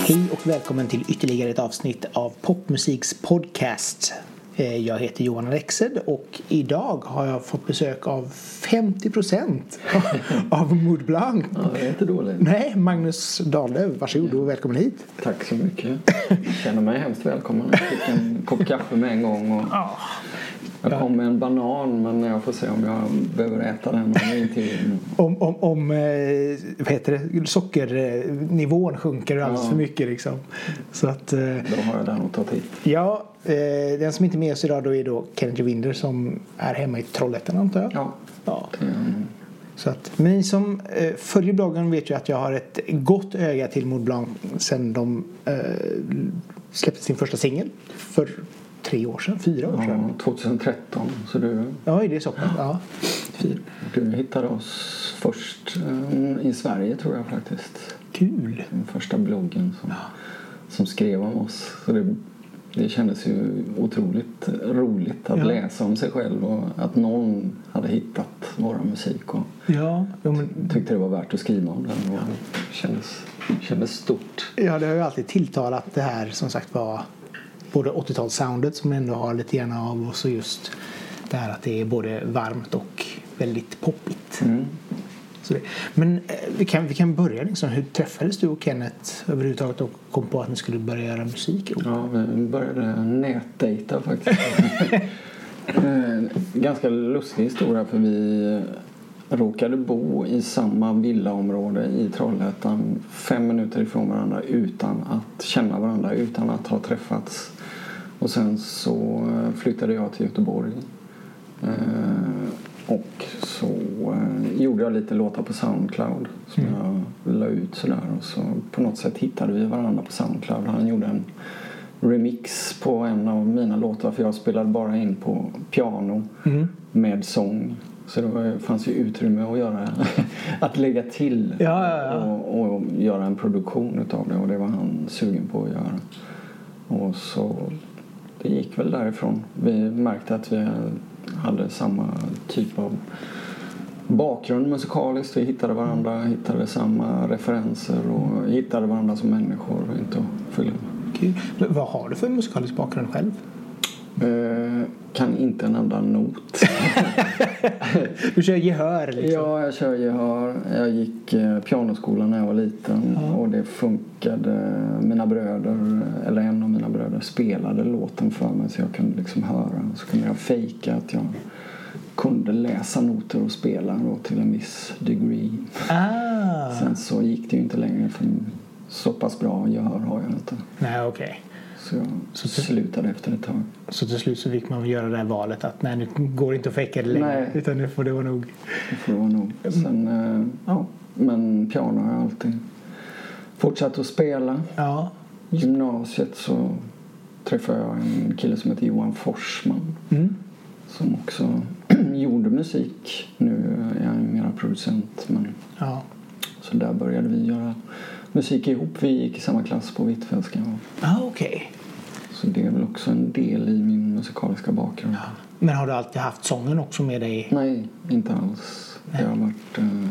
Hej och välkommen till ytterligare ett avsnitt av Popmusiks podcast. Eh, Jag heter Johan Rexed och idag har jag fått besök av 50 procent av Mood Blanc. Ja, det är inte dåligt. Nej, Magnus Dahlöf, varsågod och välkommen hit. Tack så mycket. Jag känner mig hemskt välkommen. Jag fick en kopp kaffe med en gång. Och jag kom med en banan men jag får se om jag behöver äta den under intervjun. Om, om, om eh, vad heter det, sockernivån sjunker alldeles Ja. för mycket liksom. Så att, eh, Då har jag den att ta till. ja, eh, den som inte är med oss idag då är då Kennedy Winder som är hemma i Trollhättan antar jag. Ja, Ja. Så att, men ni som eh, följer bloggen vet ju att jag har ett gott öga till Maud Blanc sen de eh, släppte sin första singel för tre år sedan, fyra år sedan. ja, 2013. Så du, Ja, är det så pass? Ja. Fyra. du hittade oss först eh, i Sverige tror jag faktiskt. Kul! Den första bloggen som, som skrev om oss. Så det, det kändes ju otroligt roligt att Ja. läsa om sig själv och att någon hade hittat vår musik och Ja, men, tyckte det var värt att skriva om den. Och det kändes, kändes stort. ja, det har ju alltid tilltalat det här som sagt var både 80-talssoundet som ändå har lite grann av och så just det här att det är både varmt och väldigt poppigt. Mm. Så det. Men eh, vi kan, vi kan börja liksom. Hur träffades du och Kenneth överhuvudtaget och kom på att ni skulle börja göra musik ihop? Ja, vi började nätdejta faktiskt. Eh, Ganska lustig historia för vi råkade bo i samma villaområde i Trollhättan fem minuter ifrån varandra utan att känna varandra, utan att ha träffats. Och sen så eh, flyttade jag till Göteborg. Eh, Och så eh, gjorde jag lite låtar på Soundcloud som jag la ut sådär. Och så på något sätt hittade vi varandra på Soundcloud. Han gjorde en remix på en av mina låtar för jag spelade bara in på piano Mm. med sång. Så det fanns ju utrymme att göra, att lägga till Ja, ja, ja. Och, och göra en produktion utav det och det var han sugen på att göra. Och så det gick väl därifrån. Vi märkte att vi hade samma typ av bakgrund musikaliskt. Vi hittade varandra, hittade samma referenser och hittade varandra som människor. Inte att fylla Vad har du för musikalisk bakgrund själv? Eh, kan inte en enda not. Du kör gehör liksom? Ja, jag kör gehör. Jag gick eh, pianoskolan när jag var liten Ja. och det funkade. Mina bröder, eller en av mina bröder, spelade låten för mig så jag kunde liksom höra. Så kunde jag fejka att jag kunde läsa noter och spela då till en viss degree. Ah. Sen så gick det ju inte längre för så pass bra gehör har jag inte. Nej, okej. Så jag Så till- slutade efter ett tag. Så till slut så fick man göra det här valet att nej, nu går det inte att fejka det längre. Nej. Utan nu får det vara nog. Det får det vara nog. Sen, eh, ja, men piano har jag alltid fortsatt att spela. Ja. Gymnasiet så träffade jag en kille som heter Johan Forsman Mm. som också gjorde musik. Nu är han mera producent. Men, Ja. så där började vi göra musik ihop. Vi gick i samma klass på Hvitfeldtska. Ah, okej. Så det är väl också en del i min musikaliska bakgrund. Men har du alltid haft sången också med dig? Nej, inte alls. Det har varit... Eh,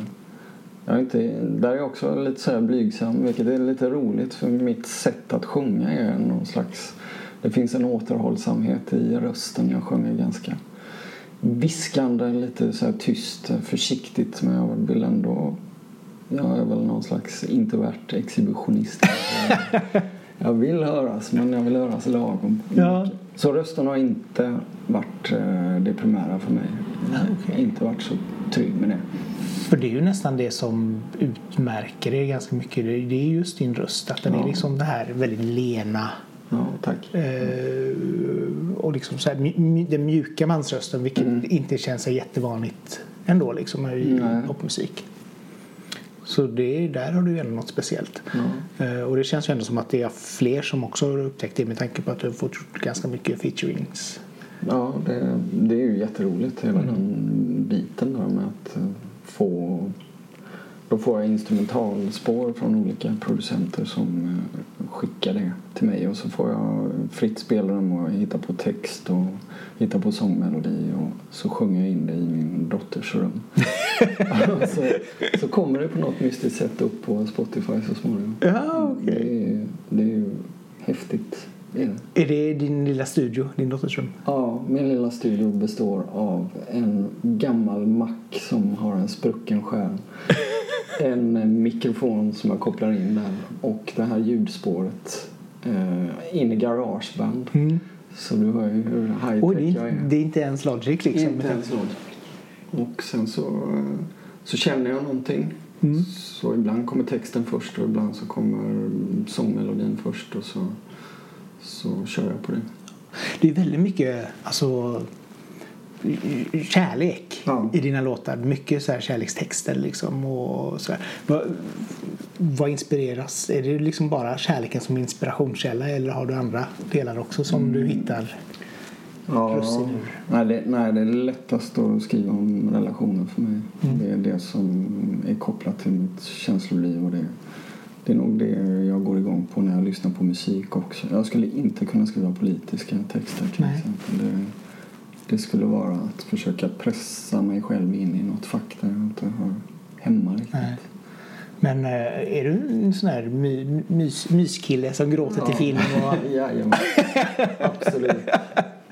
jag är inte, där är jag också lite så här blygsam, vilket är lite roligt för mitt sätt att sjunga är någon slags... Det finns en återhållsamhet i rösten. Jag sjunger ganska viskande, lite så tyst, försiktigt men jag vill ändå... Jag är väl någon slags introvert exhibitionist. jag vill höras, men jag vill höras lagom. Ja. Så rösten har inte varit eh, det primära för mig. Okej. Inte varit så trygg med det. För det är ju nästan det som utmärker er ganska mycket. Det det är just din röst. Att den är Ja. liksom det här väldigt lena. Ja, tack. Eh, och liksom så här, den mjuka mansrösten vilket Mm. inte känns så jättevanligt ändå liksom i Nej. popmusik. Så det, där har du ju ändå något speciellt. Eh, och det känns ju ändå som att det är fler som också har upptäckt det med tanke på att du har fått ganska mycket featurings. Ja, det, det är ju jätteroligt hela den biten där med att eh, få... Då får jag instrumentalspår från olika producenter som eh, skickar det till mig och så får jag fritt spela dem och hitta på text och hitta på sångmelodi och så sjunger jag in det i min dotters rum. så, så kommer det på något mystiskt sätt upp på Spotify så småningom. Ja, okej. Det, är, det är ju häftigt. Det är, det. Din lilla studio, din dotters rum? Ja, min lilla studio består av en gammal mack som har en sprucken skärm. En mikrofon som jag kopplar in där och det här ljudspåret eh, in i garageband. Mm. Så du hör ju hur high Oj, det, tech är, jag är. det är inte ens Logic liksom? Inte ens något. Och sen så, så känner jag någonting. Mm. Så ibland kommer texten först och ibland så kommer sångmelodin först och så, så kör jag på det. Det är väldigt mycket alltså, kärlek Ja. i dina låtar. Mycket så här kärlekstexter liksom. Och så. Vad, vad inspireras? Är det liksom bara kärleken som inspirationskälla eller har du andra delar också som du hittar? Ur. nej, det, nej, det är lättast att skriva om relationer för mig. Mm. Det är det som är kopplat till mitt känsloliv och det, det är nog det jag går igång på när jag lyssnar på musik också. Jag skulle inte kunna skriva politiska texter till Nej. exempel. Det, det skulle vara att försöka pressa mig själv in i något fack där jag inte hör hemma riktigt. Nej. Men eh, är du en sån här my, mys, myskille som gråter till film? Och, Jajamän, absolut.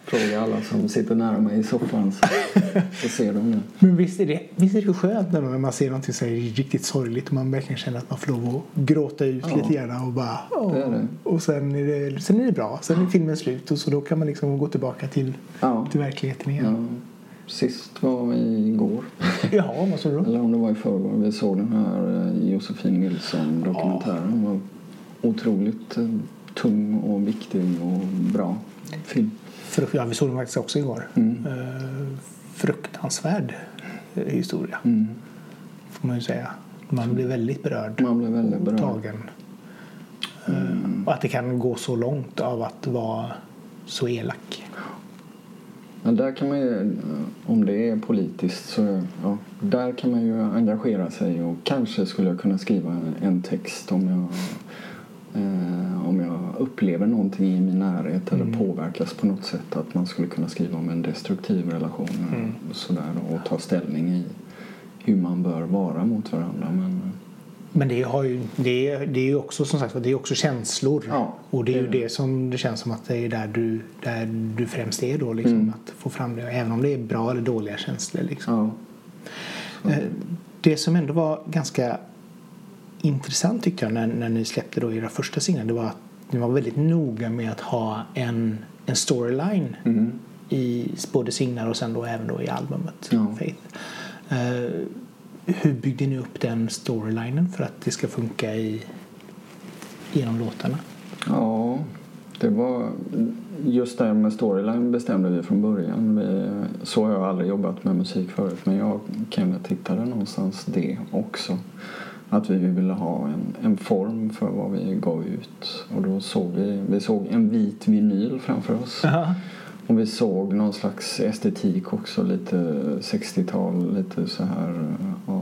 Fråga alla som sitter nära mig i soffan så, så ser de det. men visst är, det, visst är det skönt när man ser någonting så här riktigt sorgligt och man verkligen känner att man får lov att gråta ut Ja. lite grann och bara åh. Det är det. Och sen är det, sen är det bra. Sen är filmen slut och så då kan man liksom gå tillbaka till, Ja. till verkligheten igen. Ja. Sist var igår, Jaha, vad sa du då? eller om det var i förrgår. Vi såg den här eh, Josefin Nilsson-dokumentären. Var otroligt eh, tung och viktig och bra film. Ja, vi såg den faktiskt också igår. Mm. Eh, fruktansvärd eh, historia, Mm. får man ju säga. Man blir väldigt berörd. Man blev väldigt berörd. tagen. Eh, Och att det kan gå så långt av att vara så elak. Men där kan man ju, om det är politiskt så ja, där kan man ju engagera sig och kanske skulle jag kunna skriva en text om jag, eh, upplever någonting i min närhet eller påverkas på något sätt att man skulle kunna skriva om en destruktiv relation och sådär och ta ställning i hur man bör vara mot varandra. Men, Men det, har ju, det, är, det är ju också som sagt det är också känslor. Ja, och det är ju det. det som det känns som att det är där du, där du främst är då. Liksom, Mm. Att få fram det. Även om det är bra eller dåliga känslor. Liksom. ja, Eh, Det som ändå var ganska intressant tyckte jag när, när ni släppte då era första singlar det var att ni var väldigt noga med att ha en, en storyline mm. i både singlar och sen då även då i albumet Ja. Faith. Eh, hur byggde ni upp den storylinen för att det ska funka i, genom låtarna? Ja, det var just det med storyline bestämde vi från början. Vi, så har jag aldrig jobbat med musik förut men jag och Kenneth hittade någonstans det också. Att vi ville ha en, en form för vad vi gav ut. Och då såg vi, vi såg en vit vinyl framför oss. Och vi såg någon slags estetik också, lite 60-tal, lite så här, ja,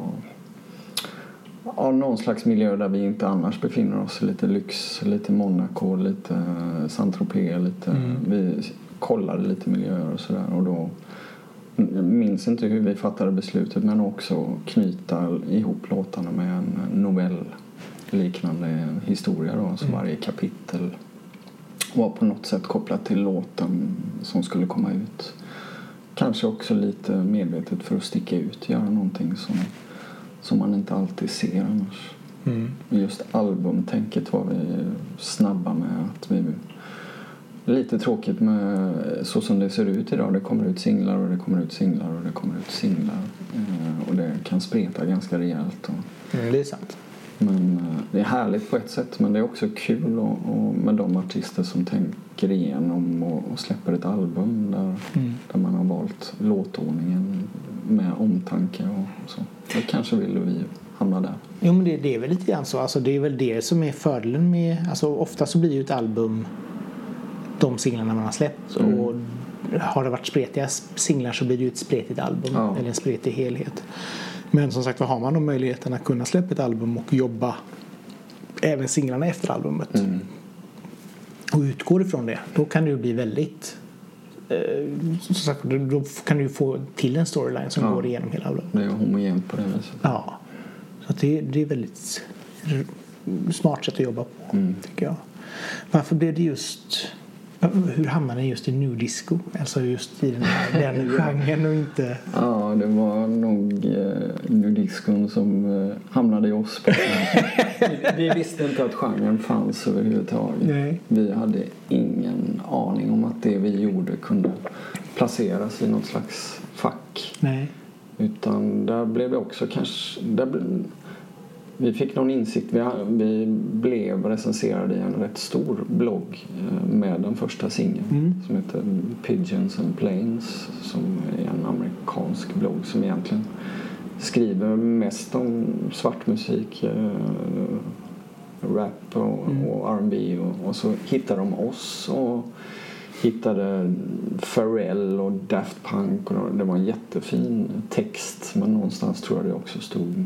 ja, någon slags miljö där vi inte annars befinner oss. Lite lyx, lite Monaco, lite Saint-Tropez, lite, Mm. vi kollade lite miljöer och sådär och då jag minns inte hur vi fattade beslutet men också knyta ihop låtarna med en novell liknande historia då, så Mm. varje kapitel var på något sätt kopplat till låten som skulle komma ut. Kanske också lite medvetet för att sticka ut, göra någonting som, som man inte alltid ser annars. Mm. Just albumtänket var vi snabba med. att vi Lite tråkigt med så som det ser ut idag. Det kommer ut singlar och det kommer ut singlar och det kommer ut singlar. Eh, Och det kan spreta ganska rejält. Och, Mm, det är sant. men eh, det är härligt på ett sätt men det är också kul och, och med de artister som tänker igenom och, och släpper ett album där, Mm. där man har valt låtordningen med omtanke och så. Då kanske vill vi hamna där. Jo men det, det är väl lite grann så. Alltså, det är väl det som är fördelen med... Alltså, ofta så blir ju ett album de singlarna man har släppt. Mm. Och har det varit spretiga singlar så blir det ju ett spretigt album. Ja. Eller en spretig helhet. Men som sagt vad har man då möjligheten att kunna släppa ett album och jobba även singlarna efter albumet. Mm. Och utgår ifrån det. Då kan det ju bli väldigt eh, som sagt, då, kan du få till en storyline som Ja. går igenom hela bloggen. Det är homogent på det viset. Ja, så det, det är väldigt smart sätt att jobba på, Mm. tycker jag. Varför blev det just... Hur hamnade ni just i nu disco? Alltså just i den, här, den genren och inte... Ja, det var nog eh, nudiscon som eh, hamnade i oss. På vi, vi visste inte att genren fanns överhuvudtaget. Nej. Vi hade ingen aning om att det vi gjorde kunde placeras i något slags fack. Nej. Utan där blev det också kanske... Där ble, vi fick någon insikt. Vi, vi blev recenserade i en rätt stor blogg eh, med den första singeln Mm. som heter Pigeons and Planes som är en amerikansk blogg som egentligen skriver mest om svartmusik, eh, rap och, Mm. och R&B och, och så hittade de oss och hittade Pharrell och Daft Punk och det var en jättefin text men någonstans tror jag det också stod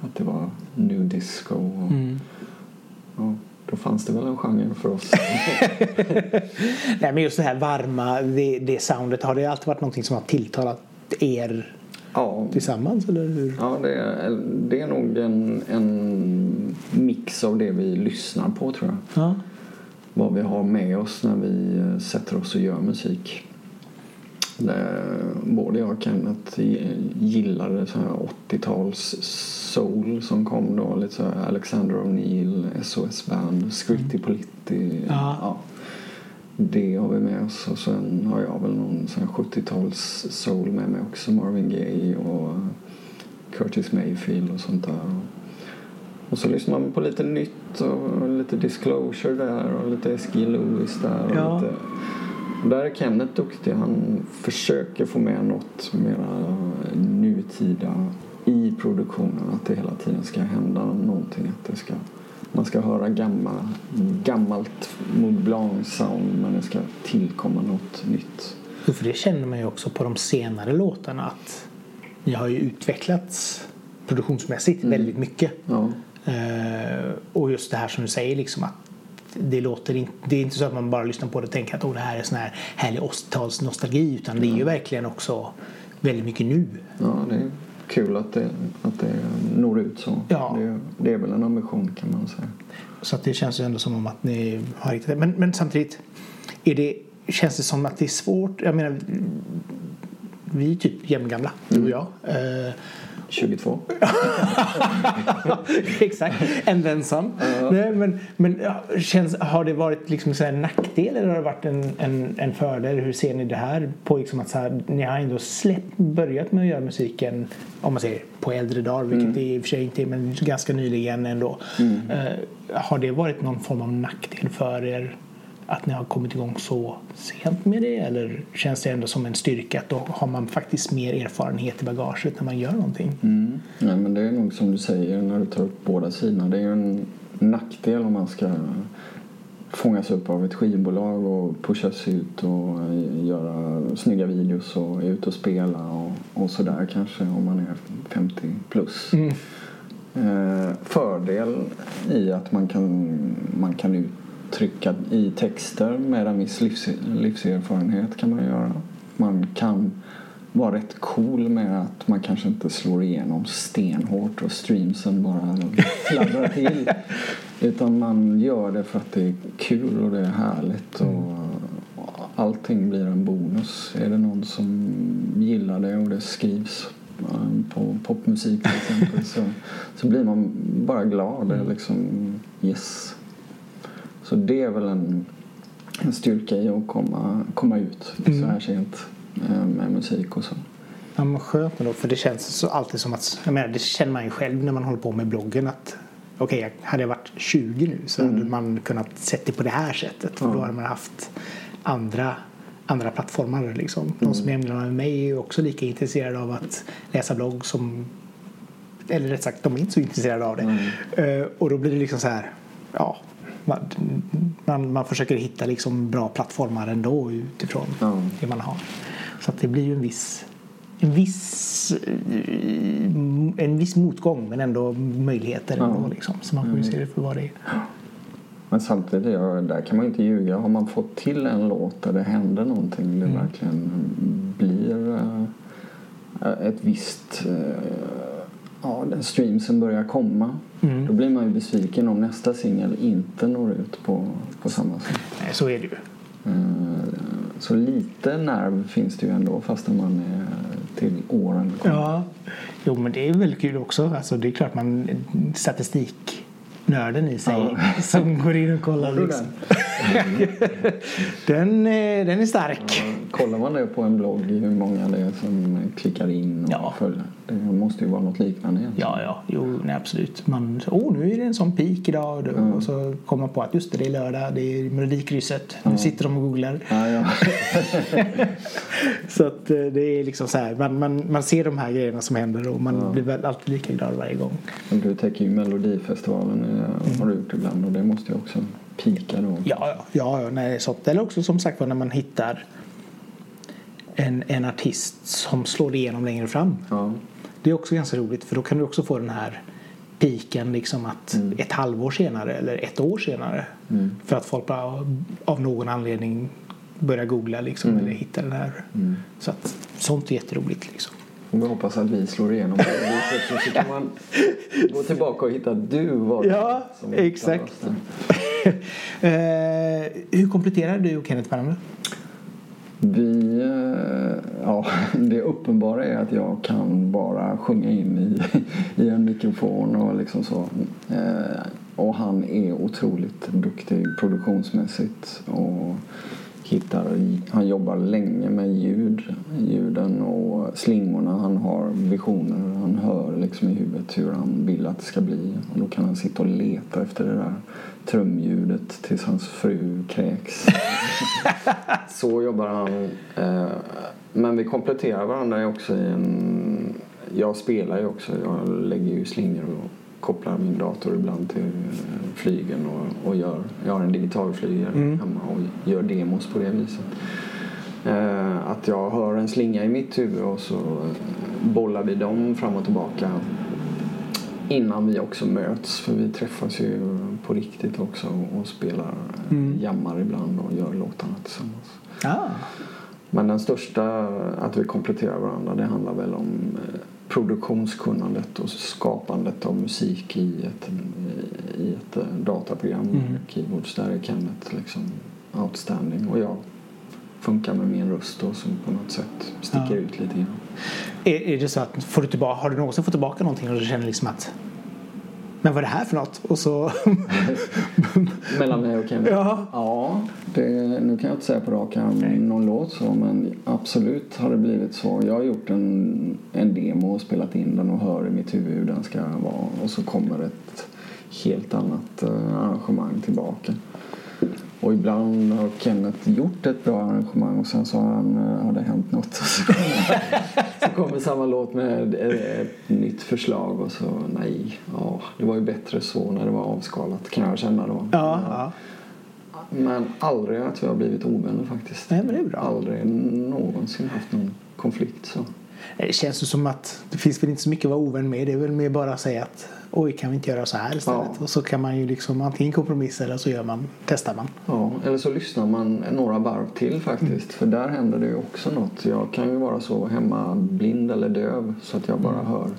att det var new disco och, Mm. ja, då fanns det väl en genre för oss. Nej, men just det här varma, det, det soundet, har det alltid varit någonting som har tilltalat er ja, tillsammans? Eller hur? ja det, är, det är nog en, en mix av det vi lyssnar på tror jag. Ja. Vad vi har med oss när vi eh, sätter oss och gör musik. Både jag och Kenneth gillade så här 80-tals soul som kom då. Lite så här Alexander O'Neill, SOS Band, Scritti Politti. Ja. Ja. Det har vi med oss. Och sen har jag väl någon sån här 70-tals soul med mig också. Marvin Gaye och Curtis Mayfield och sånt där. Och så lyssnar man på lite nytt och lite Disclosure där och lite S.G. Lewis där. Och Ja. lite, och där är Kenneth duktig. Han försöker få med något mera nutida i produktionen. Att det hela tiden ska hända någonting. Att det ska, man ska höra gamla, gammalt Maud Blanc-sound men det ska tillkomma något nytt. För det känner man ju också på de senare låtarna att ni har ju utvecklats produktionsmässigt väldigt mycket. Ja. Eh, och just det här som du säger liksom att det låter inte, det är inte så att man bara lyssnar på det och tänker att oh, det här är sån här härlig 80-talsnostalgi utan det är ju verkligen också väldigt mycket nu. Ja, det är kul att det, att det når ut så. Ja. Det, det är väl en ambition kan man säga. Så att det känns ju ändå som om att ni har hittat det. Men, men samtidigt, är det, känns det som att det är svårt? Jag menar, vi är typ jämngamla, du och jag. Eh, 22. Exakt, and then some. Nej, men men känns, har det varit liksom så en nackdel eller har det varit en, en, en fördel? Hur ser ni det här? på liksom att så här, Ni har ändå släppt, börjat med att göra musiken om man säger på äldre dagar, vilket det i och för sig inte är, men ganska nyligen ändå. Eh, har det varit någon form av nackdel för er? Att ni har kommit igång så sent med det? Eller känns det ändå som en styrka att då har man faktiskt mer erfarenhet i bagaget när man gör någonting? Mm. Nej, men det är nog som du säger när du tar upp båda sidorna. Det är ju en nackdel om man ska fångas upp av ett skivbolag och pushas ut och göra snygga videos och ute och spela och, och sådär kanske om man är 50 plus. Mm. Eh, fördel i att man kan, man kan uttrycka i texter med en viss livs, livserfarenhet kan man göra. Man kan vara rätt cool med att man kanske inte slår igenom stenhårt och streamsen bara fladdrar till. Utan man gör det för att det är kul och det är härligt och allting blir en bonus. Är det någon som gillar det och det skrivs um, på popmusik till exempel så, så blir man bara glad. Liksom yes. Så det är väl en, en styrka i att komma, komma ut så här sent eh, med musik och så. Ja, men skönt ändå, för det känns så alltid som att, jag menar, det känner man ju själv när man håller på med bloggen att okej, okay, hade jag varit 20 nu så hade man kunnat sett det på det här sättet för då hade man haft andra andra plattformar liksom. De som är med mig är också lika intresserade av att läsa blogg som eller rätt sagt, de är inte så intresserade av det. Uh, och då blir det liksom så här, ja, man, man, försöker hitta liksom bra plattformar ändå utifrån Ja. det man har. Så att det blir ju en viss en viss, eh, en viss motgång men ändå möjligheter. Ja. Ändå, liksom. Så man får ju se det för vad det är. Men samtidigt, ja, där kan man inte ljuga. Har man fått till en låt där det händer någonting, det Mm. verkligen blir eh, ett visst... ja, den streamsen börjar komma. Mm. Då blir man ju besviken om nästa singel inte når ut på, på samma sätt. Nej, så är det ju. Eh, Så lite nerv finns det ju ändå fastän man är till åren kommer. Ja, jo men det är väldigt kul också. Alltså, det är klart man statistiknörden i sig Ja. som går in och kollar. Liksom. den, eh, den är stark. Ja, kollar man det på en blogg hur många det är som klickar in och Ja. följer. Det måste ju vara något liknande egentligen. Ja, ja, jo, nej, absolut. Man, åh, nu är det en sån peak idag. Då. Mm. Och så kommer man på att just det, det är lördag, det är Melodikrysset. Nu sitter de och googlar. Ja, ja. Så att eh, det är liksom så här, man, man, man ser de här grejerna som händer och man blir väl alltid lika glad varje gång. Du täcker ju Melodifestivalen eh, har du gjort ibland och det måste ju också pika då. Ja, ja, ja, nej, så. Eller också som sagt var när man hittar en, en artist som slår igenom längre fram. Ja. Det är också ganska roligt för då kan du också få den här piken liksom att ett halvår senare eller ett år senare för att folk bara av någon anledning börjar googla liksom eller hitta den här. Så att sånt är jätteroligt liksom. Vi hoppas att vi slår igenom på det så kan man gå tillbaka och hitta att du var Ja, exakt. eh, hur kompletterar du och Kenneth varandra? Vi, eh, ja, det uppenbara är att jag kan bara sjunga in i, i en mikrofon och liksom så. Eh, Och han är otroligt duktig produktionsmässigt och hittar, han jobbar länge med ljud, ljuden och slingorna. Han har visioner, han hör liksom i huvudet hur han vill att det ska bli. Och då kan han sitta och leta efter det där trumljudet tills hans fru kräks. Så jobbar han. Eh, men vi kompletterar varandra också i en... Jag spelar ju också. Jag lägger ju slingor och kopplar min dator ibland till eh, flygen och, och gör... Jag har en digital flygare hemma och gör demos på det viset. Eh, Att jag hör en slinga i mitt huvud och så eh, bollar vi dem fram och tillbaka innan vi också möts. För vi träffas ju på riktigt också och spelar, mm. jammar ibland och gör låtarna tillsammans. Ah. Men den största, att vi kompletterar varandra, det handlar väl om eh, produktionskunnandet och skapandet av musik i ett, i ett dataprogram, Mm. keyboards. Där är Kenneth liksom outstanding och jag funkar med min röst då som på något sätt sticker Ja. ut lite grann. Är, är det så att får du tillbaka, har du någonsin fått tillbaka någonting och du känner liksom att men vad är det här för något? Och så... Mellan mig och Kenneth? Ja. Ja, det, nu kan jag inte säga på rak arm någon låt så men absolut har det blivit så. Jag har gjort en, en demo och spelat in den och hör i mitt huvud hur den ska vara och så kommer ett helt annat eh, arrangemang tillbaka. Och ibland har Kenneth gjort ett bra arrangemang och sen så har, han, eh, har det hänt något. Så, kommer, samma låt med ett, ett nytt förslag och så nej, ja, det var ju bättre så när det var avskalat kan jag känna då. Ja, ja. Men aldrig att vi har blivit ovänner faktiskt. Nej, men det är bra. Aldrig någonsin haft någon konflikt så. Det känns ju som att det finns väl inte så mycket att vara ovän med. Det är väl mer bara att säga att oj, kan vi inte göra så här istället? Ja. Och så kan man ju liksom antingen kompromissa eller så gör man, testar man. Ja, eller så lyssnar man några varv till faktiskt. För där händer det ju också något. Jag kan ju vara så hemma blind eller döv så att jag bara hör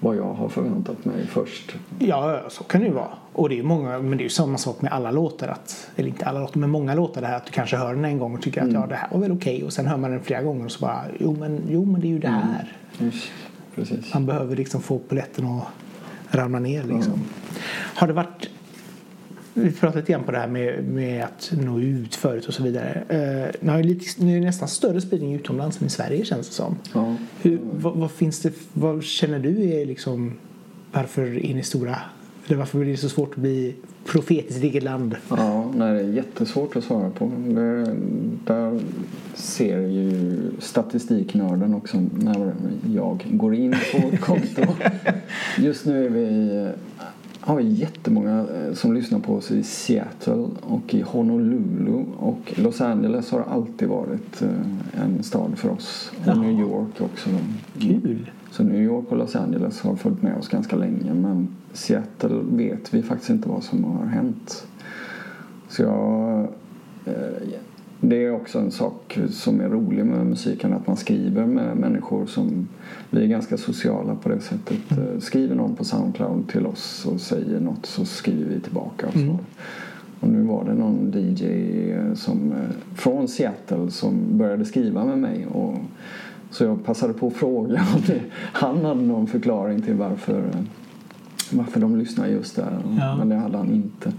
vad jag har förväntat mig först. Ja, ja, så kan det ju vara. Och det är ju många, men det är ju samma sak med alla låtar. Att, eller inte alla låtar, men många låtar det här att du kanske hör den en gång och tycker att ja, det här var väl okej. Och sen hör man den flera gånger och så bara, jo men, jo, men det är ju det här. Just, precis. Man behöver liksom få polletten att ramla ner liksom. Har det varit vi pratade lite grann på det här med, med att nå ut förut och så vidare. Uh, nu, har ju lite, är det nästan större spridning utomlands än i Sverige känns det som. Ja. Hur, vad, vad finns det, vad känner du är liksom varför är ni stora? Eller varför är det så svårt att bli profet i sitt eget land? Ja, nej, det är jättesvårt att svara på. Det, där ser ju statistiknörden också när jag går in på ett konto. Just nu är vi, har vi jättemånga eh, som lyssnar på oss i Seattle och i Honolulu. Och Los Angeles har alltid varit eh, en stad för oss. Och. New York också. Kul! Så New York och Los Angeles har följt med oss ganska länge men Seattle vet vi faktiskt inte vad som har hänt. Så jag, eh, det är också en sak som är rolig med musiken, att man skriver med människor som vi är ganska sociala på det sättet. Eh, Skriver någon på Soundcloud till oss och säger något så skriver vi tillbaka. Och, så. Mm. och nu var det någon DJ som, eh, från Seattle som började skriva med mig. Och, så jag passade på att fråga om det, han hade någon förklaring till varför, eh, varför de lyssnar just där. Ja. Men det hade han inte.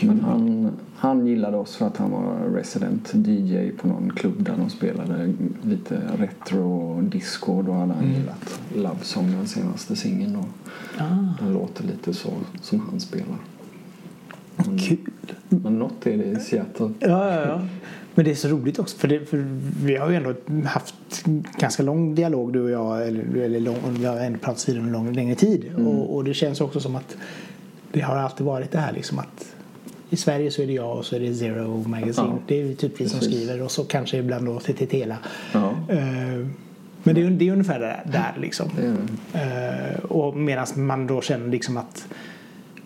Men han, han gillade oss för att han var resident DJ på någon klubb där de spelade lite retro disco. Och då hade han Mm. gillat Love Song, den senaste singeln. Och Ah, den låter lite så som han spelar. Men, kul. men något är det i Seattle. Ja, ja, ja. Men det är så roligt också för, det, för vi har ju ändå haft ganska lång dialog du och jag. Eller, eller lång, vi har ändå pratat vidare under lång, längre tid. Och, och det känns också som att det har alltid varit det här liksom att i Sverige så är det jag och så är det Zero Magazine. Ja, det är typ vi som skriver och så kanske ibland då Tetela. Ja, Uh, men det är, det är ungefär där, där liksom. det. Eh, och medan man då känner liksom att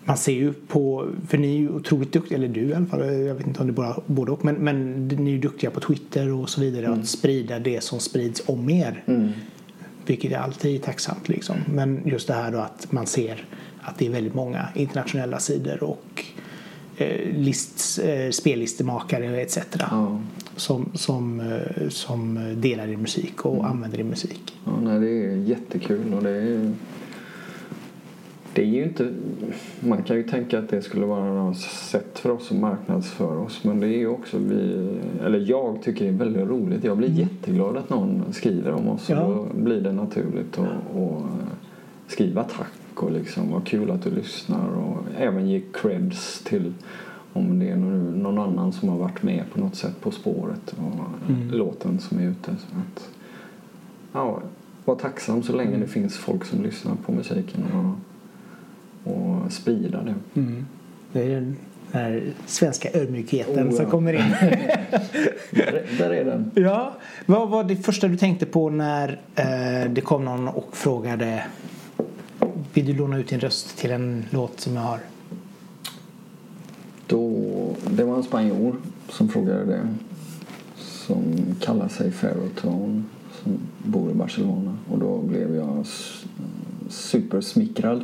man ser ju på, för ni är ju otroligt duktiga, eller du i alla fall, jag vet inte om det är bara både och, men, men ni är ju duktiga på Twitter och så vidare att sprida det som sprids om er. Mm. Vilket är alltid tacksamt liksom. Men just det här då att man ser att det är väldigt många internationella sidor och eh, list, eh, spellistemakare etc. Ja. Som, som, eh, som delar din musik och använder din musik. Ja, nej, det är jättekul och det är det är ju inte... Man kan ju tänka att det skulle vara något sätt för oss att marknadsföra oss men det är ju också vi... Eller jag tycker det är väldigt roligt. Jag blir jätteglad att någon skriver om oss Ja. och då blir det naturligt att att skriva tack och liksom vad kul att du lyssnar och även ge creds till om det är någon någon annan som har varit med på något sätt På spåret och Mm. låten som är ute. Så att, ja, var tacksam så länge det finns folk som lyssnar på musiken och, och sprida det. Mm. Det är den här svenska ödmjukheten Oh, som ja. kommer in. Där, där är den. ja, vad var det första du tänkte på när eh, det kom någon och frågade Vill du låna ut din röst till en låt som jag har? Då, det var en spanjor som frågade det. Som kallar sig Ferrotone. Som bor i Barcelona. Och då blev jag supersmickrad.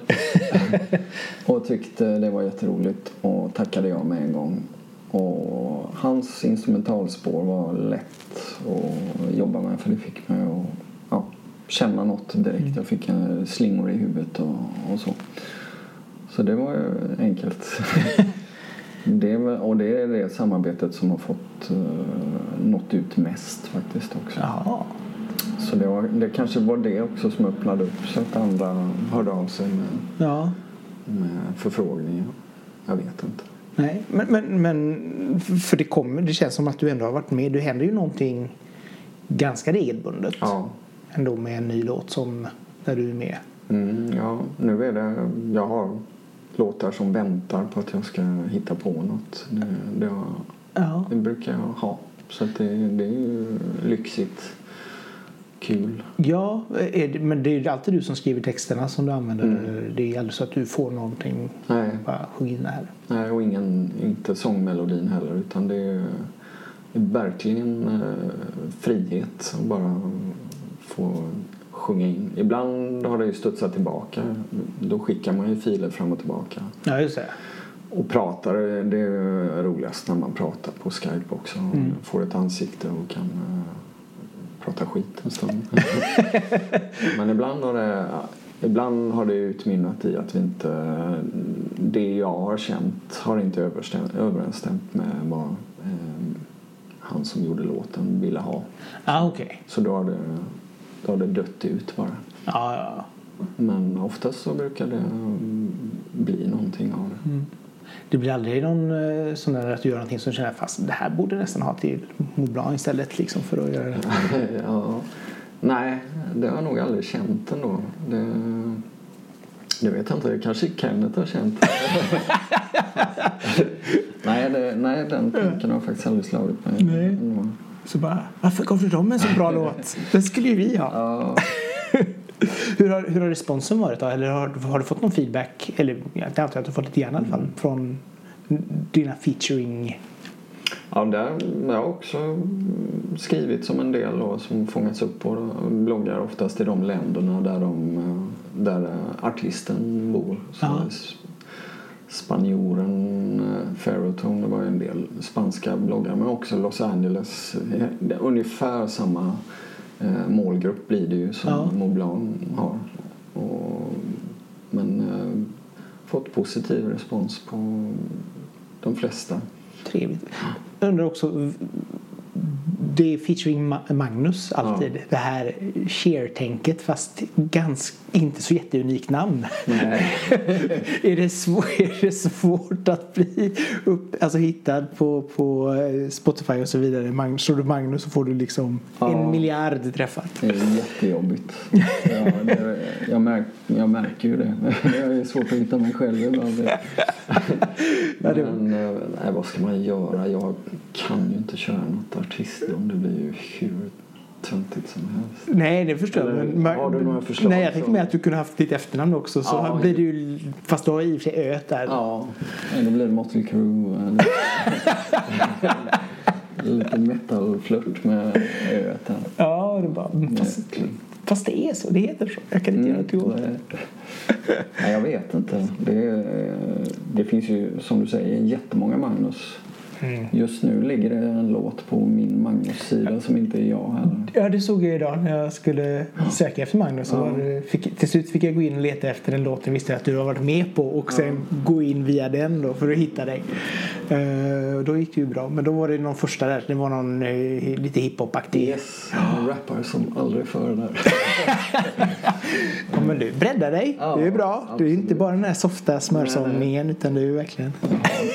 och tyckte det var jätteroligt. Och tackade jag med en gång. Och hans instrumentalspår var lätt att jobba med. För det fick mig att ja, känna något direkt. Jag fick en slingor i huvudet och, och så. Så det var enkelt. Det och det är det samarbetet som har fått uh, nått ut mest faktiskt också. Jaha. Så det, var, det kanske var det också som öppnade upp så att andra hörde av sig med, Ja. med förfrågningar. Jag vet inte. Nej, men, men, men för det kommer, det känns som att du ändå har varit med. Det händer ju någonting ganska regelbundet Ja. ändå med en ny låt som där du är med. Mm, ja, nu är det... Jag har låtar som väntar på att jag ska hitta på något. Det, det, har, Ja. det brukar jag ha. Så det, det är ju lyxigt. Kul. Ja, det, men det är alltid du som skriver texterna som du använder. Mm. Det är aldrig så att du får någonting Nej, bara sjung in här. Nej, och ingen, inte sångmelodin heller utan det är, det är verkligen eh, frihet att bara få sjunga in. Ibland har det ju studsat tillbaka. Då skickar man ju filer fram och tillbaka. Ja, just det. Och pratar, det är roligast när man pratar på Skype också. Mm. Får ett ansikte och kan eh, prata skit en stund. Men ibland har det Ibland har det utmynnat i att vi inte, det jag har känt har inte överensstämt med vad eh, han som gjorde låten ville ha. Ah, okej. Så då har, det, då har det dött ut bara. Ja, ja. Men oftast så brukar det mm, bli någonting av det. Det blir aldrig någon eh, sån där att du gör någonting som känner fast det här borde nästan ha till Moblin istället liksom för att göra det. ja. Nej, det har jag nog aldrig känt ändå. Det, det vet jag inte. Det kanske Kenneth har känt. nej, det, nej, den tanken har faktiskt aldrig slagit mig. Nej. ändå. Så bara, varför gav du dem en så bra låt? Den skulle ju vi ha. Ja, Hur har, hur har responsen varit då? Eller har, har du fått någon feedback? Eller jag antar att du har fått lite grann i alla fall från dina featuring? Ja, där jag har också skrivit som en del och som fångats upp på bloggar oftast i de länderna där, de, där artisten bor. Så. Spanjoren, eh, Ferrotone, det var en del spanska bloggar men också Los Angeles. Eh, Ungefär samma eh, målgrupp blir det ju som Ja. Montblanc har. Och, men eh, fått positiv respons på de flesta. Trevligt. Jag undrar också, det är featuring Ma- Magnus alltid. Det här Cher-tänket fast ganska, inte så jätteunikt namn. Är, det svår, är det svårt att bli upp, alltså hittad på, på eh, Spotify och så vidare? Magnus, slår du Magnus så får du liksom Ja. en miljard träffar. Det är jättejobbigt. Ja, det, jag, märk, jag märker ju det. Det är svårt att hitta mig själv ibland. Men eh, nej, vad ska man göra? Jag kan ju inte köra något artistnamn. Det blir ju hur töntigt som helst. Nej, det förstår jag. Eller, Men, har du några förslag Nej, jag tänkte mer att du kunde haft ditt efternamn också. Så Ja, blir det ju, fast du har i och för sig öet där. Ja, då blir det Motley Crue. Lite metal-flört med öet här. Ja, det är bara, fast, det är så. Det heter så. Jag kan inte göra något åt det. Mm, Nej, jag vet inte. Det, det finns ju, som du säger, jättemånga Magnus. Mm. Just nu ligger det en låt på min Magnus-sida som inte är jag heller. Ja, det såg jag idag när jag skulle söka efter Magnus. Ja. det, fick, till slut fick jag gå in och leta efter låten visste jag att du har varit med på och sen gå in via den då för att hitta dig. Och då gick det ju bra. Men då var det någon första där. Det var någon eh, lite hiphop-aktig. Yes, en rappare som aldrig före där. Ja, men du breddar dig. Ja, det är bra. Du är inte absolut. bara den här softa smörsångningen utan du är verkligen...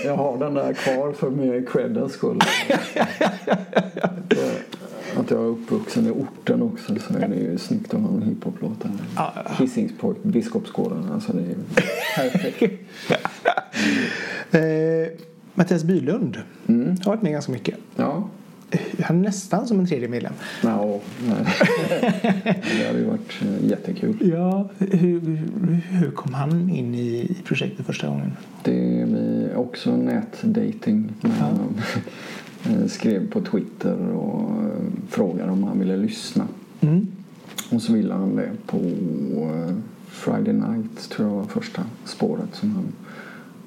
Jag har den där kvar för mer creddens skull. Att jag är uppvuxen i orten också så är det ju snyggt att ha en hiphop-låt där. Ja. Hisingspojk, Biskopsgården, alltså det är perfekt. Eh, Mattias Bylund Mm. har varit med ganska mycket. Ja, Han är nästan som en tredje medlem. nej. Det hade ju varit eh, jättekul. Ja, hur, hur kom han in i projektet första gången? Det blir också nätdating. Ja. Eh, Skrev på Twitter och eh, frågade om han ville lyssna. Mm. Och så ville han det på Friday Night, tror jag var första spåret som han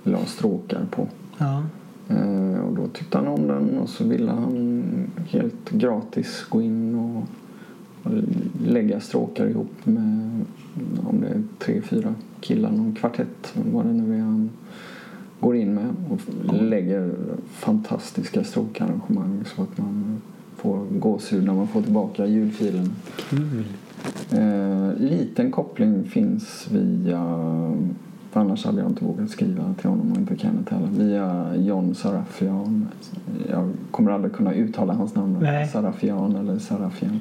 la stråkar på. Ja. Eh, Och då tyckte han om den och så ville han helt gratis gå in och lägga stråkar ihop med om det är tre, fyra killar, någon kvartett, vad det nu är han går in med och lägger fantastiska stråkarrangemang så att man får gåshud när man får tillbaka ljudfilen. Kul. Eh, liten koppling finns via, för annars hade jag inte vågat skriva till honom och inte Kenneth heller, via John Sarafian. Jag kommer aldrig kunna uttala hans namn, Nej. Sarafian eller Sarafian.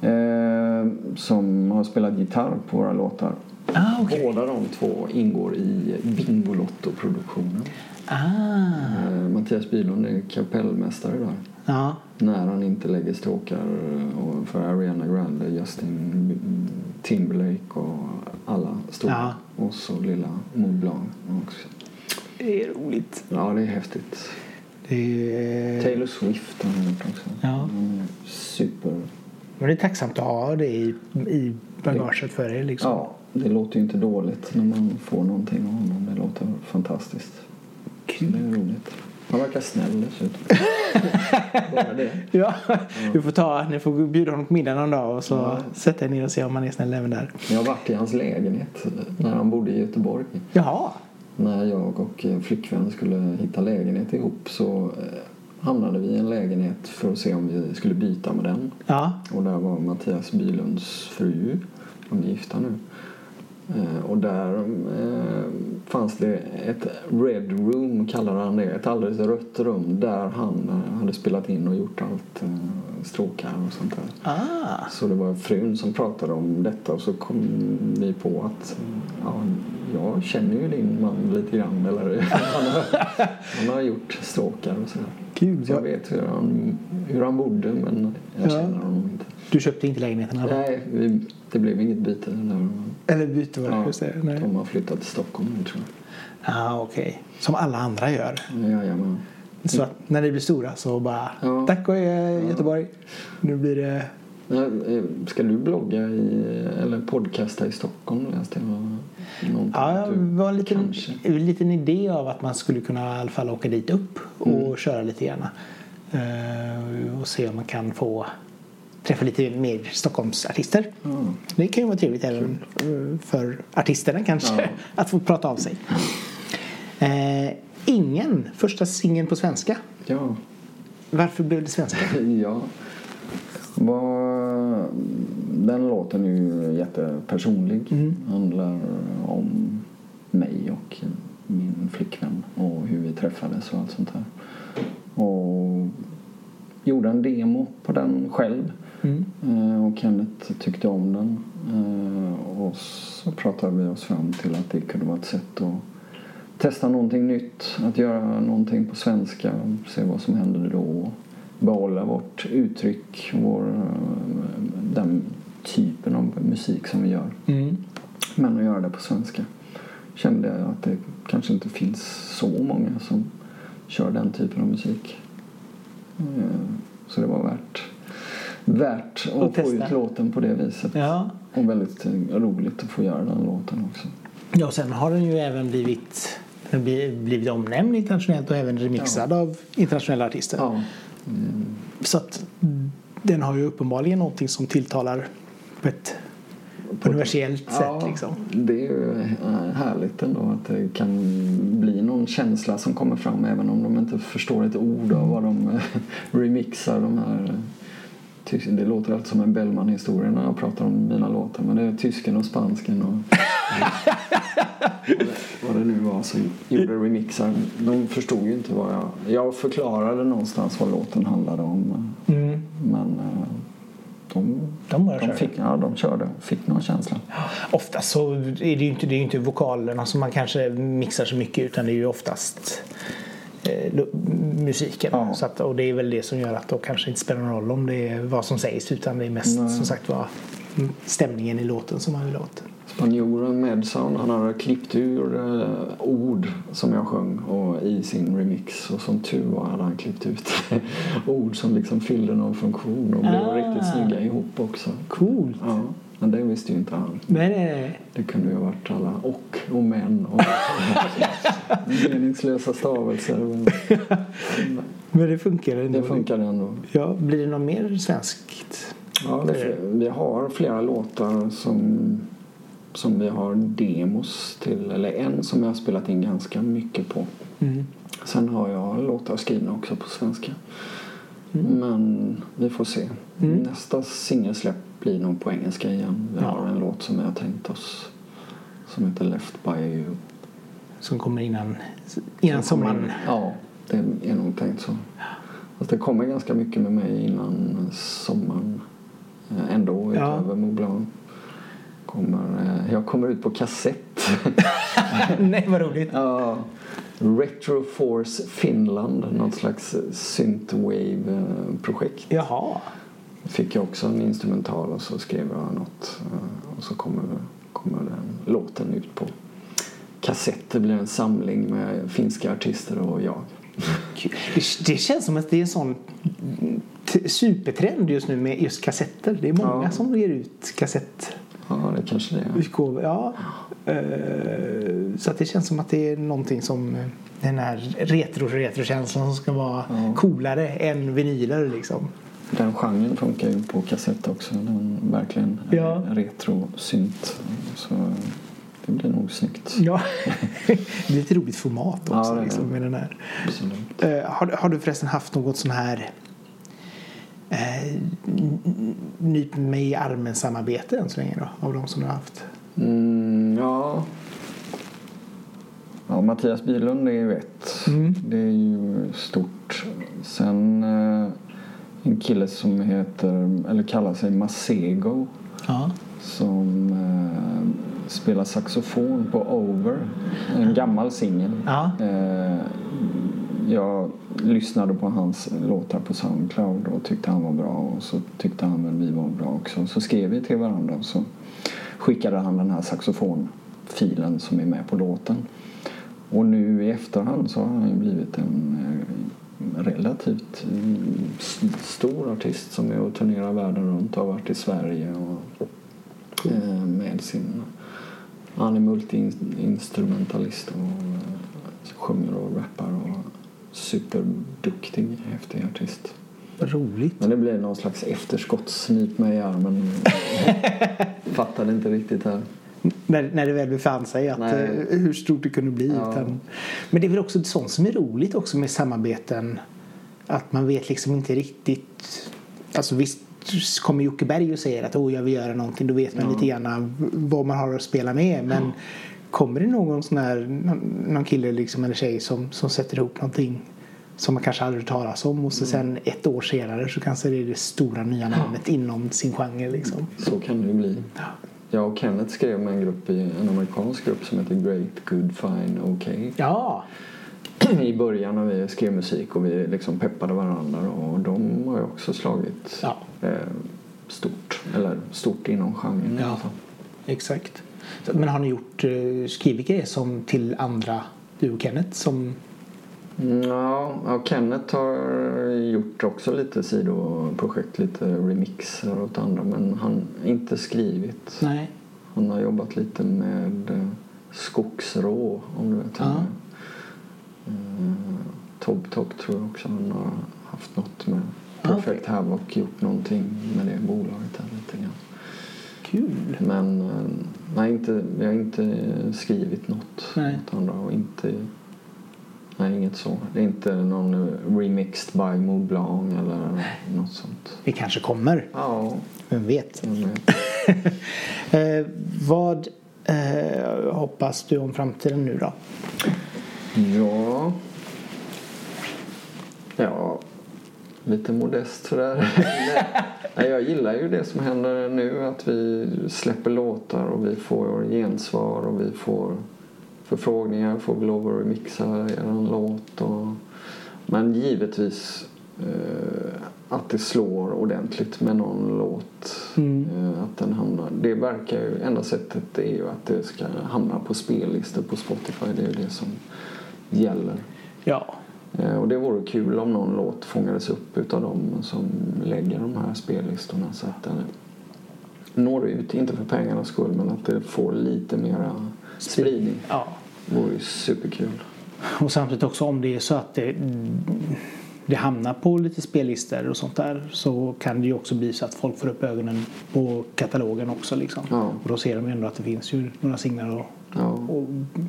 Eh, som har spelat gitarr på våra låtar. Ah, okej. Båda de två ingår i Bingolotto-produktionen. Ah. Eh, Mattias Bylund är kapellmästare där Ja. när han inte lägger stråkar och för Ariana Grande, Justin Timberlake och alla stora. Och så lilla Mont Blanc också. Det är roligt. Ja, det är häftigt. Det är, Taylor Swift har han gjort också. Ja. Är Super. men det är tacksamt att ha det i, i bagaget för er. Liksom. Ja, det låter ju inte dåligt när man får någonting av honom. Det låter fantastiskt. Det är roligt. Han verkar snäll dessutom. Bara det. Ja, du får ta, ni får bjuda honom på middag någon dag och så Ja. sätta er ner och se om han är snäll även där. Jag har varit i hans lägenhet när han bodde i Göteborg. Jaha. När jag och en flickvän skulle hitta lägenhet ihop så eh, hamnade vi i en lägenhet för att se om vi skulle byta med den. Ja. Och där var Mattias Bylunds fru, de är gifta nu. Eh, Och där eh, fanns det ett red room, kallar han det. Ett alldeles rött rum där han eh, hade spelat in och gjort allt stråkar och sånt där. Ah. Så det var frun som pratade om detta och så kom vi på att ja, jag känner ju din man lite grann. Eller, han, har, han har gjort stråkar och sådär. Kul. Så jag vet hur han, hur han bodde men jag Ja. känner honom inte. Du köpte inte lägenheten? Eller, Nej, vi, det blev inget byte. Där. eller bytte var det? Ja, det. Nej. de har flyttat till Stockholm nu tror Ah, okej. Som alla andra gör. jag. Jajamän. Så att när ni blir stora så bara Ja. tack och hej Göteborg. Nu blir det... Eh, Ska du blogga i, eller podcasta i Stockholm läste jag. Ja, du var en liten, kanske. en liten idé av att man skulle kunna i alla fall åka dit upp och köra lite grann. Eh, och se om man kan få träffa lite mer Stockholmsartister. Ja. Det kan ju vara trevligt även eh, för artisterna kanske Ja. att få prata av sig. Eh, ingen, första singeln på svenska. Ja. Varför blev det svenska? ja. Vad, den låten är ju jättepersonlig. Mm. handlar om mig och min flickvän och hur vi träffades och allt sånt där. Och gjorde en demo på den själv. Mm. Eh, Och Kenneth tyckte om den. Eh, Och så pratade vi oss fram till att det kunde vara ett sätt att testa någonting nytt. Att göra någonting på svenska. Se vad som händer då. Behålla vårt uttryck. Vår, den typen av musik som vi gör. Mm. Men att göra det på svenska. Kände jag att det kanske inte finns så många som kör den typen av musik. Eh, Så det var värt, värt att Och få ut låten på det viset. Ja. Och väldigt roligt att få göra den låten också. ja, och sen har den ju även blivit, blivit omnämnd internationellt och även remixad av internationella artister. Ja. Så att den har ju uppenbarligen någonting som tilltalar på ett universellt sätt. Liksom. Det är ju eh, härligt ändå att det kan bli någon känsla som kommer fram även om de inte förstår ett ord av vad de eh, remixar de här eh, det låter alltid som en Bellman-historia när jag pratar om mina låtar men det är tysken och spansken och vad det- nu var som gjorde remixar. De förstod ju inte vad jag... Jag förklarade någonstans vad låten handlade om Mm. men eh, de, De bara de, kör. fick, ja, de körde, fick någon känsla. Ofta så är det ju inte, det inte vokalerna som man kanske mixar så mycket utan det är ju oftast eh, musiken. Ja. Så att, och det är väl det som gör att det kanske inte spelar någon roll om det är vad som sägs utan det är mest Nej. som sagt var stämningen i låten som man vill åt. Spanjoren Medsound han hade klippt ur eh, ord som jag sjöng och i sin remix och som tur var hade han klippt ut ord som liksom fyllde någon funktion och blev Ah. riktigt snygga ihop också. Coolt. Ja, men det visste ju inte han. Nej, nej. Det kunde ju ha varit alla och och men och meningslösa stavelser. Men Men det funkar ändå. det funkade ändå. Ja, blir det något mer svenskt? Ja, det, vi har flera låtar som, som vi har demos till. Eller en som jag har spelat in ganska mycket på. Mm. Sen har jag låtar skrivna också på svenska. Men vi får se. Mm. Nästa singelsläpp blir nog på engelska igen. Vi Ja. har en låt som vi har tänkt oss som heter Left by you. Som kommer innan, innan Som sommaren. in- Ja, det är nog tänkt så. Fast det kommer ganska mycket med mig innan sommaren eh, ändå Ja. utöver Moblin. Kommer, eh, jag kommer ut på kassett. nej, vad roligt. ja, Retro Force Finland, något slags synthwave-projekt. Jaha. Fick jag också en instrumental och så skrev jag något eh, och så kommer, kommer den låten ut på kassett. Det blir en samling med finska artister och jag. Det, känns som att det är en sån supertrend just nu med just kassetter. Det är många Ja. som ger ut kassett. Ja, det kanske det är. utgåvor. Ja. Eh, Så att det känns som att det är någonting som eh, den här retro-retrokänslan som ska vara Ja. coolare än vinyler liksom. Den genren funkar ju på kassett också. Den verkligen Ja. retro-synt. Så det blir nog snyggt. Ja. det är lite roligt format också Ja, liksom, med den här. Absolut. Eh, har, har du förresten haft något sån här eh, nyp mig i armen samarbete än så länge då? Av de som du har haft? Mm, ja. ja, Mattias Bylund är ju ett. Mm. Det är ju stort. Sen eh, en kille som heter, eller kallar sig Masego. Ja. Som eh, spelar saxofon på Over. En gammal singel. Ja. Eh, jag lyssnade på hans låtar på Soundcloud och tyckte han var bra och så tyckte han väl vi var bra också. Så skrev vi till varandra och så skickade han den här saxofonfilen som är med på låten. Och nu i efterhand så har han ju blivit en eh, relativt mm, stor artist som är och turnerar världen runt och har varit i Sverige och eh, med sin han är multi-instrumentalist och eh, sjunger och rappar och superduktig, häftig artist. Vad roligt. Men det blev någon slags efterskottssnip med i armen. Fattade inte riktigt här. När, när det väl befann sig, att, Nej. eh, hur stort det kunde bli. Ja. Utan, men det är väl också sånt som är roligt också med samarbeten. Att man vet liksom inte riktigt. Alltså visst kommer Jocke Berg och säger att oh, jag vill göra någonting. Då vet man Ja. lite grann vad man har att spela med. Men kommer det någon sån här, någon, kille liksom, eller tjej som, som sätter ihop någonting som man kanske aldrig talas om och så sen ett år senare så kanske det är det stora nya namnet inom sin genre liksom. Så kan det ju bli. Jag och Kenneth skrev med en grupp, i- en amerikansk grupp som heter Great Good Fine OK. Ja, I början när vi skrev musik och vi liksom peppade varandra och de har ju också slagit Ja. eh, stort. Eller stort inom genren Ja. exakt. Men har ni gjort, eh, skrivit grejer som till andra, du och Kenneth, som Ja, ja, Kenneth har gjort också lite sidoprojekt, lite remixer åt andra men han har inte skrivit. Nej. Han har jobbat lite med eh, Skogsrå, om du vet. Ja. Eh, Tob Top tror jag också han har haft något med. Perfect Havoc gjort någonting med det bolaget här lite grann. Kul. Men eh, nej, inte, vi har inte skrivit något Nej. åt andra och inte Nej, inget så. Det är inte någon remixed by Maud Blanc eller något sånt. Det kanske kommer, Ja, vem vet. jag vet. Eh, vad eh, hoppas du om framtiden nu då? Ja. Ja, lite modest sådär. Nej, jag gillar ju det som händer nu. Att vi släpper låtar och vi får gensvar och vi får förfrågningar. Får vi lov att remixa er låt? Och... Men givetvis eh, att det slår ordentligt med någon låt. Mm. Eh, att den hamnar, det verkar ju, enda sättet är ju att det ska hamna på spellistor på Spotify. Det är ju det som gäller. Ja, Och det vore kul om någon låt fångades upp utav dem som lägger de här spellistorna så att den når ut, inte för pengarnas skull men att det får lite mera spridning. ja. Det vore ju superkul. Och samtidigt också om det är så att det, det hamnar på lite spellistor och sånt där så kan det ju också bli så att folk får upp ögonen på katalogen också liksom. Ja. Och då ser de ju ändå att det finns ju några singlar att Ja. att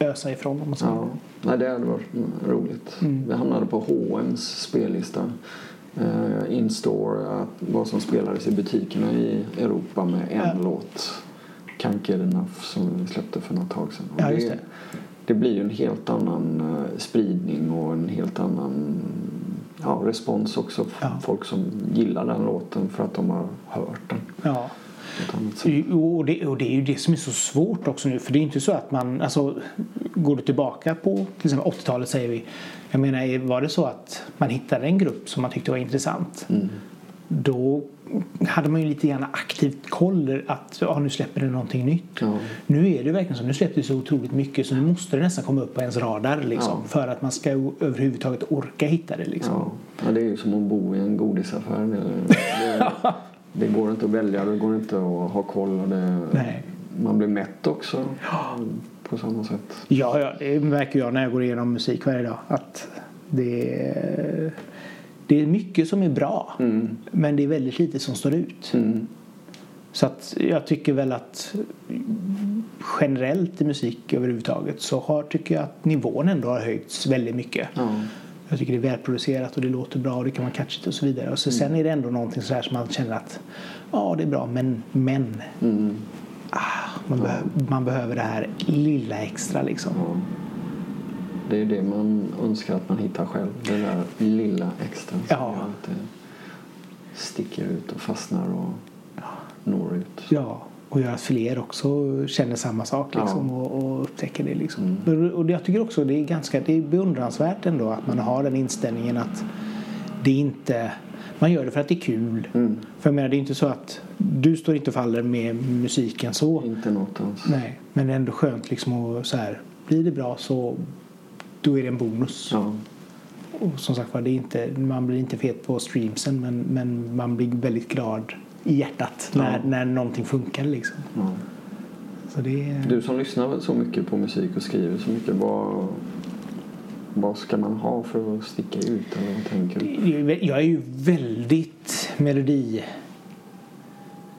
ösa ifrån om man säger. Ja, nej, det hade varit mm, roligt. Vi hamnade på H&M's spellista. Uh, In-store, att vad som spelades i butikerna i Europa med en Ja. låt. Can't Get Enough som vi släppte för något tag sedan. Ja, just det. det blir ju en helt annan eh, spridning och en helt annan ja, respons också. Ja. Folk som gillar den låten för att de har hört den Ja. Och det, och det är ju det som är så svårt också nu. För det är inte så att man, alltså går du tillbaka på till exempel 80-talet säger vi. Jag menar, var det så att man hittade en grupp som man tyckte var intressant. Mm. Då hade man ju lite grann aktivt koll att ja, nu släpper det någonting nytt. Ja. Nu är det verkligen så. Nu släpper det så otroligt mycket så nu måste det nästan komma upp på ens radar liksom, Ja. för att man ska överhuvudtaget orka hitta det. Liksom. Ja. det är ju som att bo i en godisaffär. Det, det, det går inte att välja, det går inte att ha koll. Och det, Nej. Man blir mätt också på samma sätt. Ja, ja, det märker jag när jag går igenom musik varje dag. Att det är, det är mycket som är bra. Mm. Men det är väldigt lite som står ut. Mm. Så att jag tycker väl att generellt i musik överhuvudtaget så har, tycker jag att nivån ändå har höjts väldigt mycket. Ja. Jag tycker det är välproducerat och det låter bra och det kan vara catchigt och så vidare. Och så Mm. sen är det ändå någonting så här som man känner att ja, det är bra men, men Mm. ah, man, behöver, man behöver det här lilla extra liksom. Ja. Det är det man önskar att man hittar själv. Det där lilla extra som Ja. gör att det sticker ut och fastnar och når ut. Ja, och att fler också känner samma sak liksom, Ja. och, och upptäcker det. Liksom. Och jag tycker också det är ganska det är beundransvärt ändå att man har den inställningen att det inte man gör det för att det är kul. Mm. För jag menar, det är inte så att du står inte och faller med musiken så. Inte något alls. Nej, men det är ändå skönt liksom att så här, blir det bra så då är det en bonus. Ja. Och som sagt var, det är inte, man blir inte fet på streamsen men, men man blir väldigt glad i hjärtat när, Ja. när någonting funkar liksom. Ja. Så det. Du som lyssnar så mycket på musik och skriver så mycket, vad, vad ska man ha för att sticka ut? Eller vad tänker du? Jag är ju väldigt melodi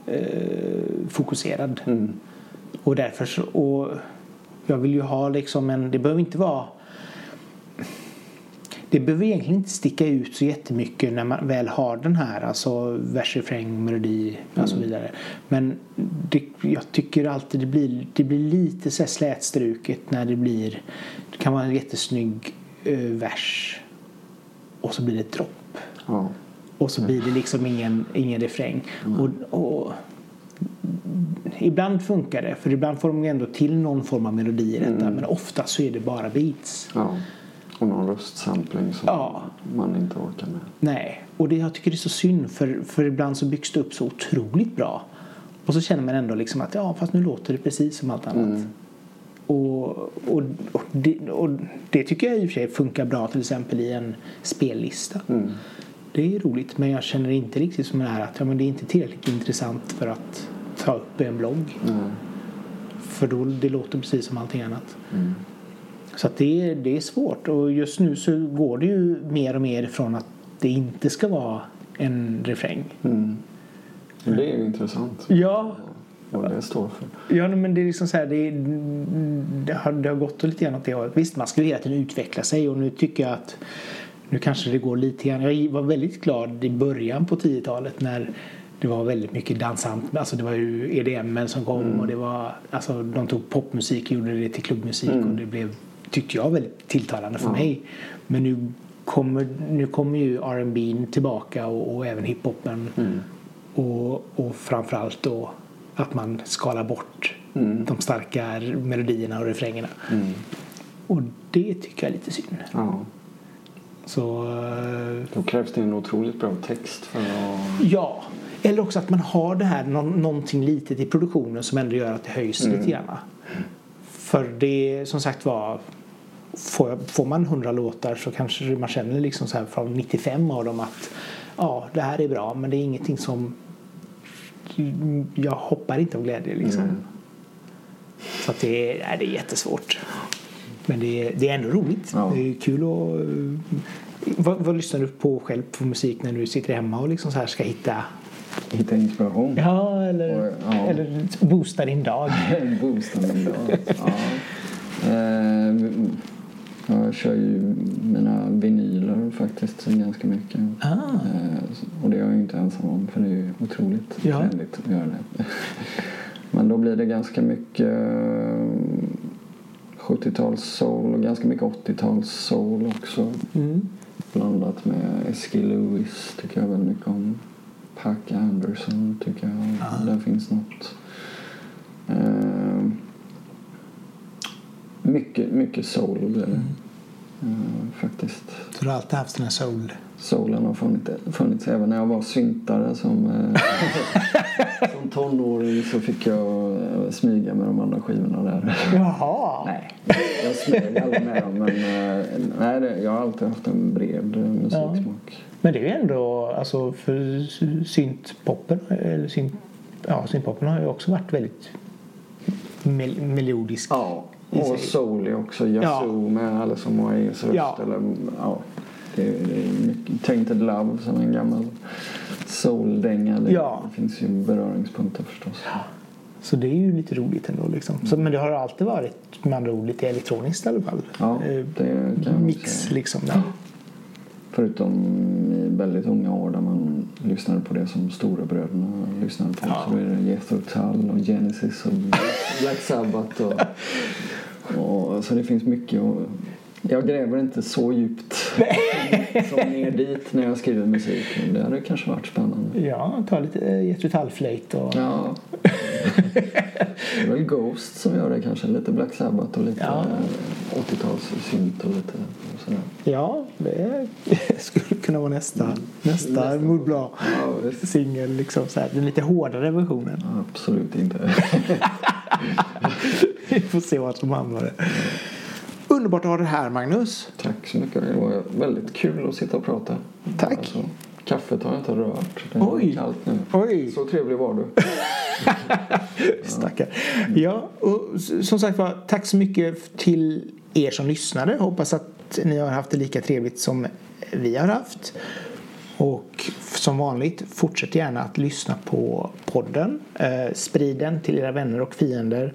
eh, fokuserad. Mm. Och därför så, och jag vill ju ha liksom en, det behöver inte vara det behöver egentligen inte sticka ut så jättemycket när man väl har den här, alltså vers, refräng, melodi och så vidare. Men det, jag tycker alltid det blir, det blir lite så slätstruket när det blir, det kan vara en jättesnygg eh, vers och så blir det ett dropp. Ja. Och så blir det liksom ingen, ingen refräng. Och, och, ibland funkar det, för ibland får de ändå till någon form av melodi i detta. Men ofta så är det bara beats. ja. Och någon röstsampling som Ja. man inte orkar med. Nej, och det, jag tycker det är så synd för, för ibland så byggs det upp så otroligt bra. Och så känner man ändå liksom att ja, fast nu låter det precis som allt annat. Och, och, och, det, och det tycker jag i och för sig funkar bra till exempel i en spellista. Mm. Det är roligt men jag känner inte riktigt som det här att ja, men det är inte tillräckligt intressant för att ta upp i en blogg. Nej. För då, det låter precis som allting annat. Mm. Så att det, är, det är svårt och just nu så går det ju mer och mer från att det inte ska vara en refräng. Mm. Det är ju intressant. Ja, Vad det står för. ja men det är liksom så här, det, det, har, det har gått lite grann åt det hållet. Visst, man ska ju hela tiden utveckla sig och nu tycker jag att nu kanske det går lite grann. Jag var väldigt glad i början på 10-talet när det var väldigt mycket dansant. Alltså det var ju EDM som kom och det var, alltså de tog popmusik och gjorde det till klubbmusik och det blev, tyckte jag, väldigt tilltalande för mig. Men nu kommer, nu kommer ju R&B tillbaka och, och även hiphopen. Och, och framförallt då att man skalar bort de starka melodierna och refrängerna. Och det tycker jag är lite synd. Ja. Så Då krävs det en otroligt bra text för att... ja, eller också att man har det här nå- någonting litet i produktionen som ändå gör att det höjs lite grann. För det som sagt var får, får man 100 låtar så kanske man känner liksom så här från 95 av dem att ja, det här är bra men det är ingenting som jag hoppar inte av glädje liksom. Mm. Så att det, är, det är jättesvårt. Men det, är- det är ändå roligt. Ja. Det är kul att... Vad, vad lyssnar du på själv på musik när du sitter hemma och liksom så här ska hitta... Hitta inspiration. Ja, eller, Och, ja. eller boosta din dag. Boosta min dag. Ja. Eh, jag kör ju mina vinyler faktiskt ganska mycket. Ah. Eh, och det är jag ju inte ensam om för det är ju otroligt Ja. trendigt att göra det. Men då blir det ganska mycket eh, 70-tals soul och ganska mycket 80-tals soul också. Mm. Blandat med Eskil Lewis tycker jag väldigt mycket om. Pac Anderson tycker jag. Ah. Där finns något. Eh, mycket, mycket soul blir det. Eh, faktiskt. Så du har alltid haft den här soul... Soulen har funnits, funnits även när jag var syntare som, eh, som tonåring så fick jag eh, smyga med de andra skivorna där. Jaha! Nej, jag smög aldrig med dem men eh, nej, det, jag har alltid haft en bred musiksmak. Men det är ju ändå, alltså för syntpoppen, eller synt, ja, syntpoppen har ju också varit väldigt mel melodisk. Ja, och soul också. Yazoo med Alison Moyes röst. Ja. Eller, ja, det, är- det är mycket. Tainted Love som en gammal soul-dänga. Det, Ja. finns ju beröringspunkter förstås. Så det är ju lite roligt ändå liksom. Så, men det har alltid varit med andra ord lite elektroniskt i alla fall. Ja, Eh, det kan Mix liksom. Där. Förutom i väldigt unga år där man lyssnade på det som storebröderna lyssnade på. Ja. Så är det Jethro Tull och Genesis och Black Sabbath. Och, och, så det finns mycket. att jag gräver inte så djupt som ner dit när jag skriver musik. Men det hade kanske varit spännande. Ja, ta lite eh, Jethro Tull-flöjt och... Ja, Det är väl Ghost som gör det kanske. Lite Black Sabbath och lite Ja. eh, 80-tals synt och lite sådär. Ja, det skulle kunna vara nästa, nästa Nästa. Moodbra Ja, singel. Liksom så här, den lite hårdare versionen. Absolut inte. Vi får se vad som hamnar. Underbart att ha dig här Magnus. Tack så mycket. Det var väldigt kul att sitta och prata. Tack. Alltså, kaffet har jag inte rört. Det är Oj. kallt nu. Oj. Så trevlig var du. Stackare. Ja, och som sagt var, tack så mycket till er som lyssnade. Hoppas att ni har haft det lika trevligt som vi har haft. Och som vanligt, fortsätt gärna att lyssna på podden. Eh, sprid den till era vänner och fiender.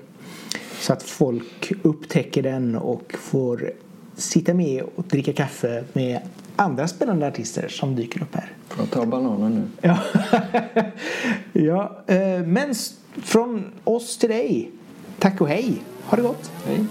Så att folk upptäcker den och får sitta med och dricka kaffe med andra spännande artister som dyker upp här. Får jag ta bananen nu? Ja, ja eh, men från oss till dig, tack och hej. Ha det gott. Hej.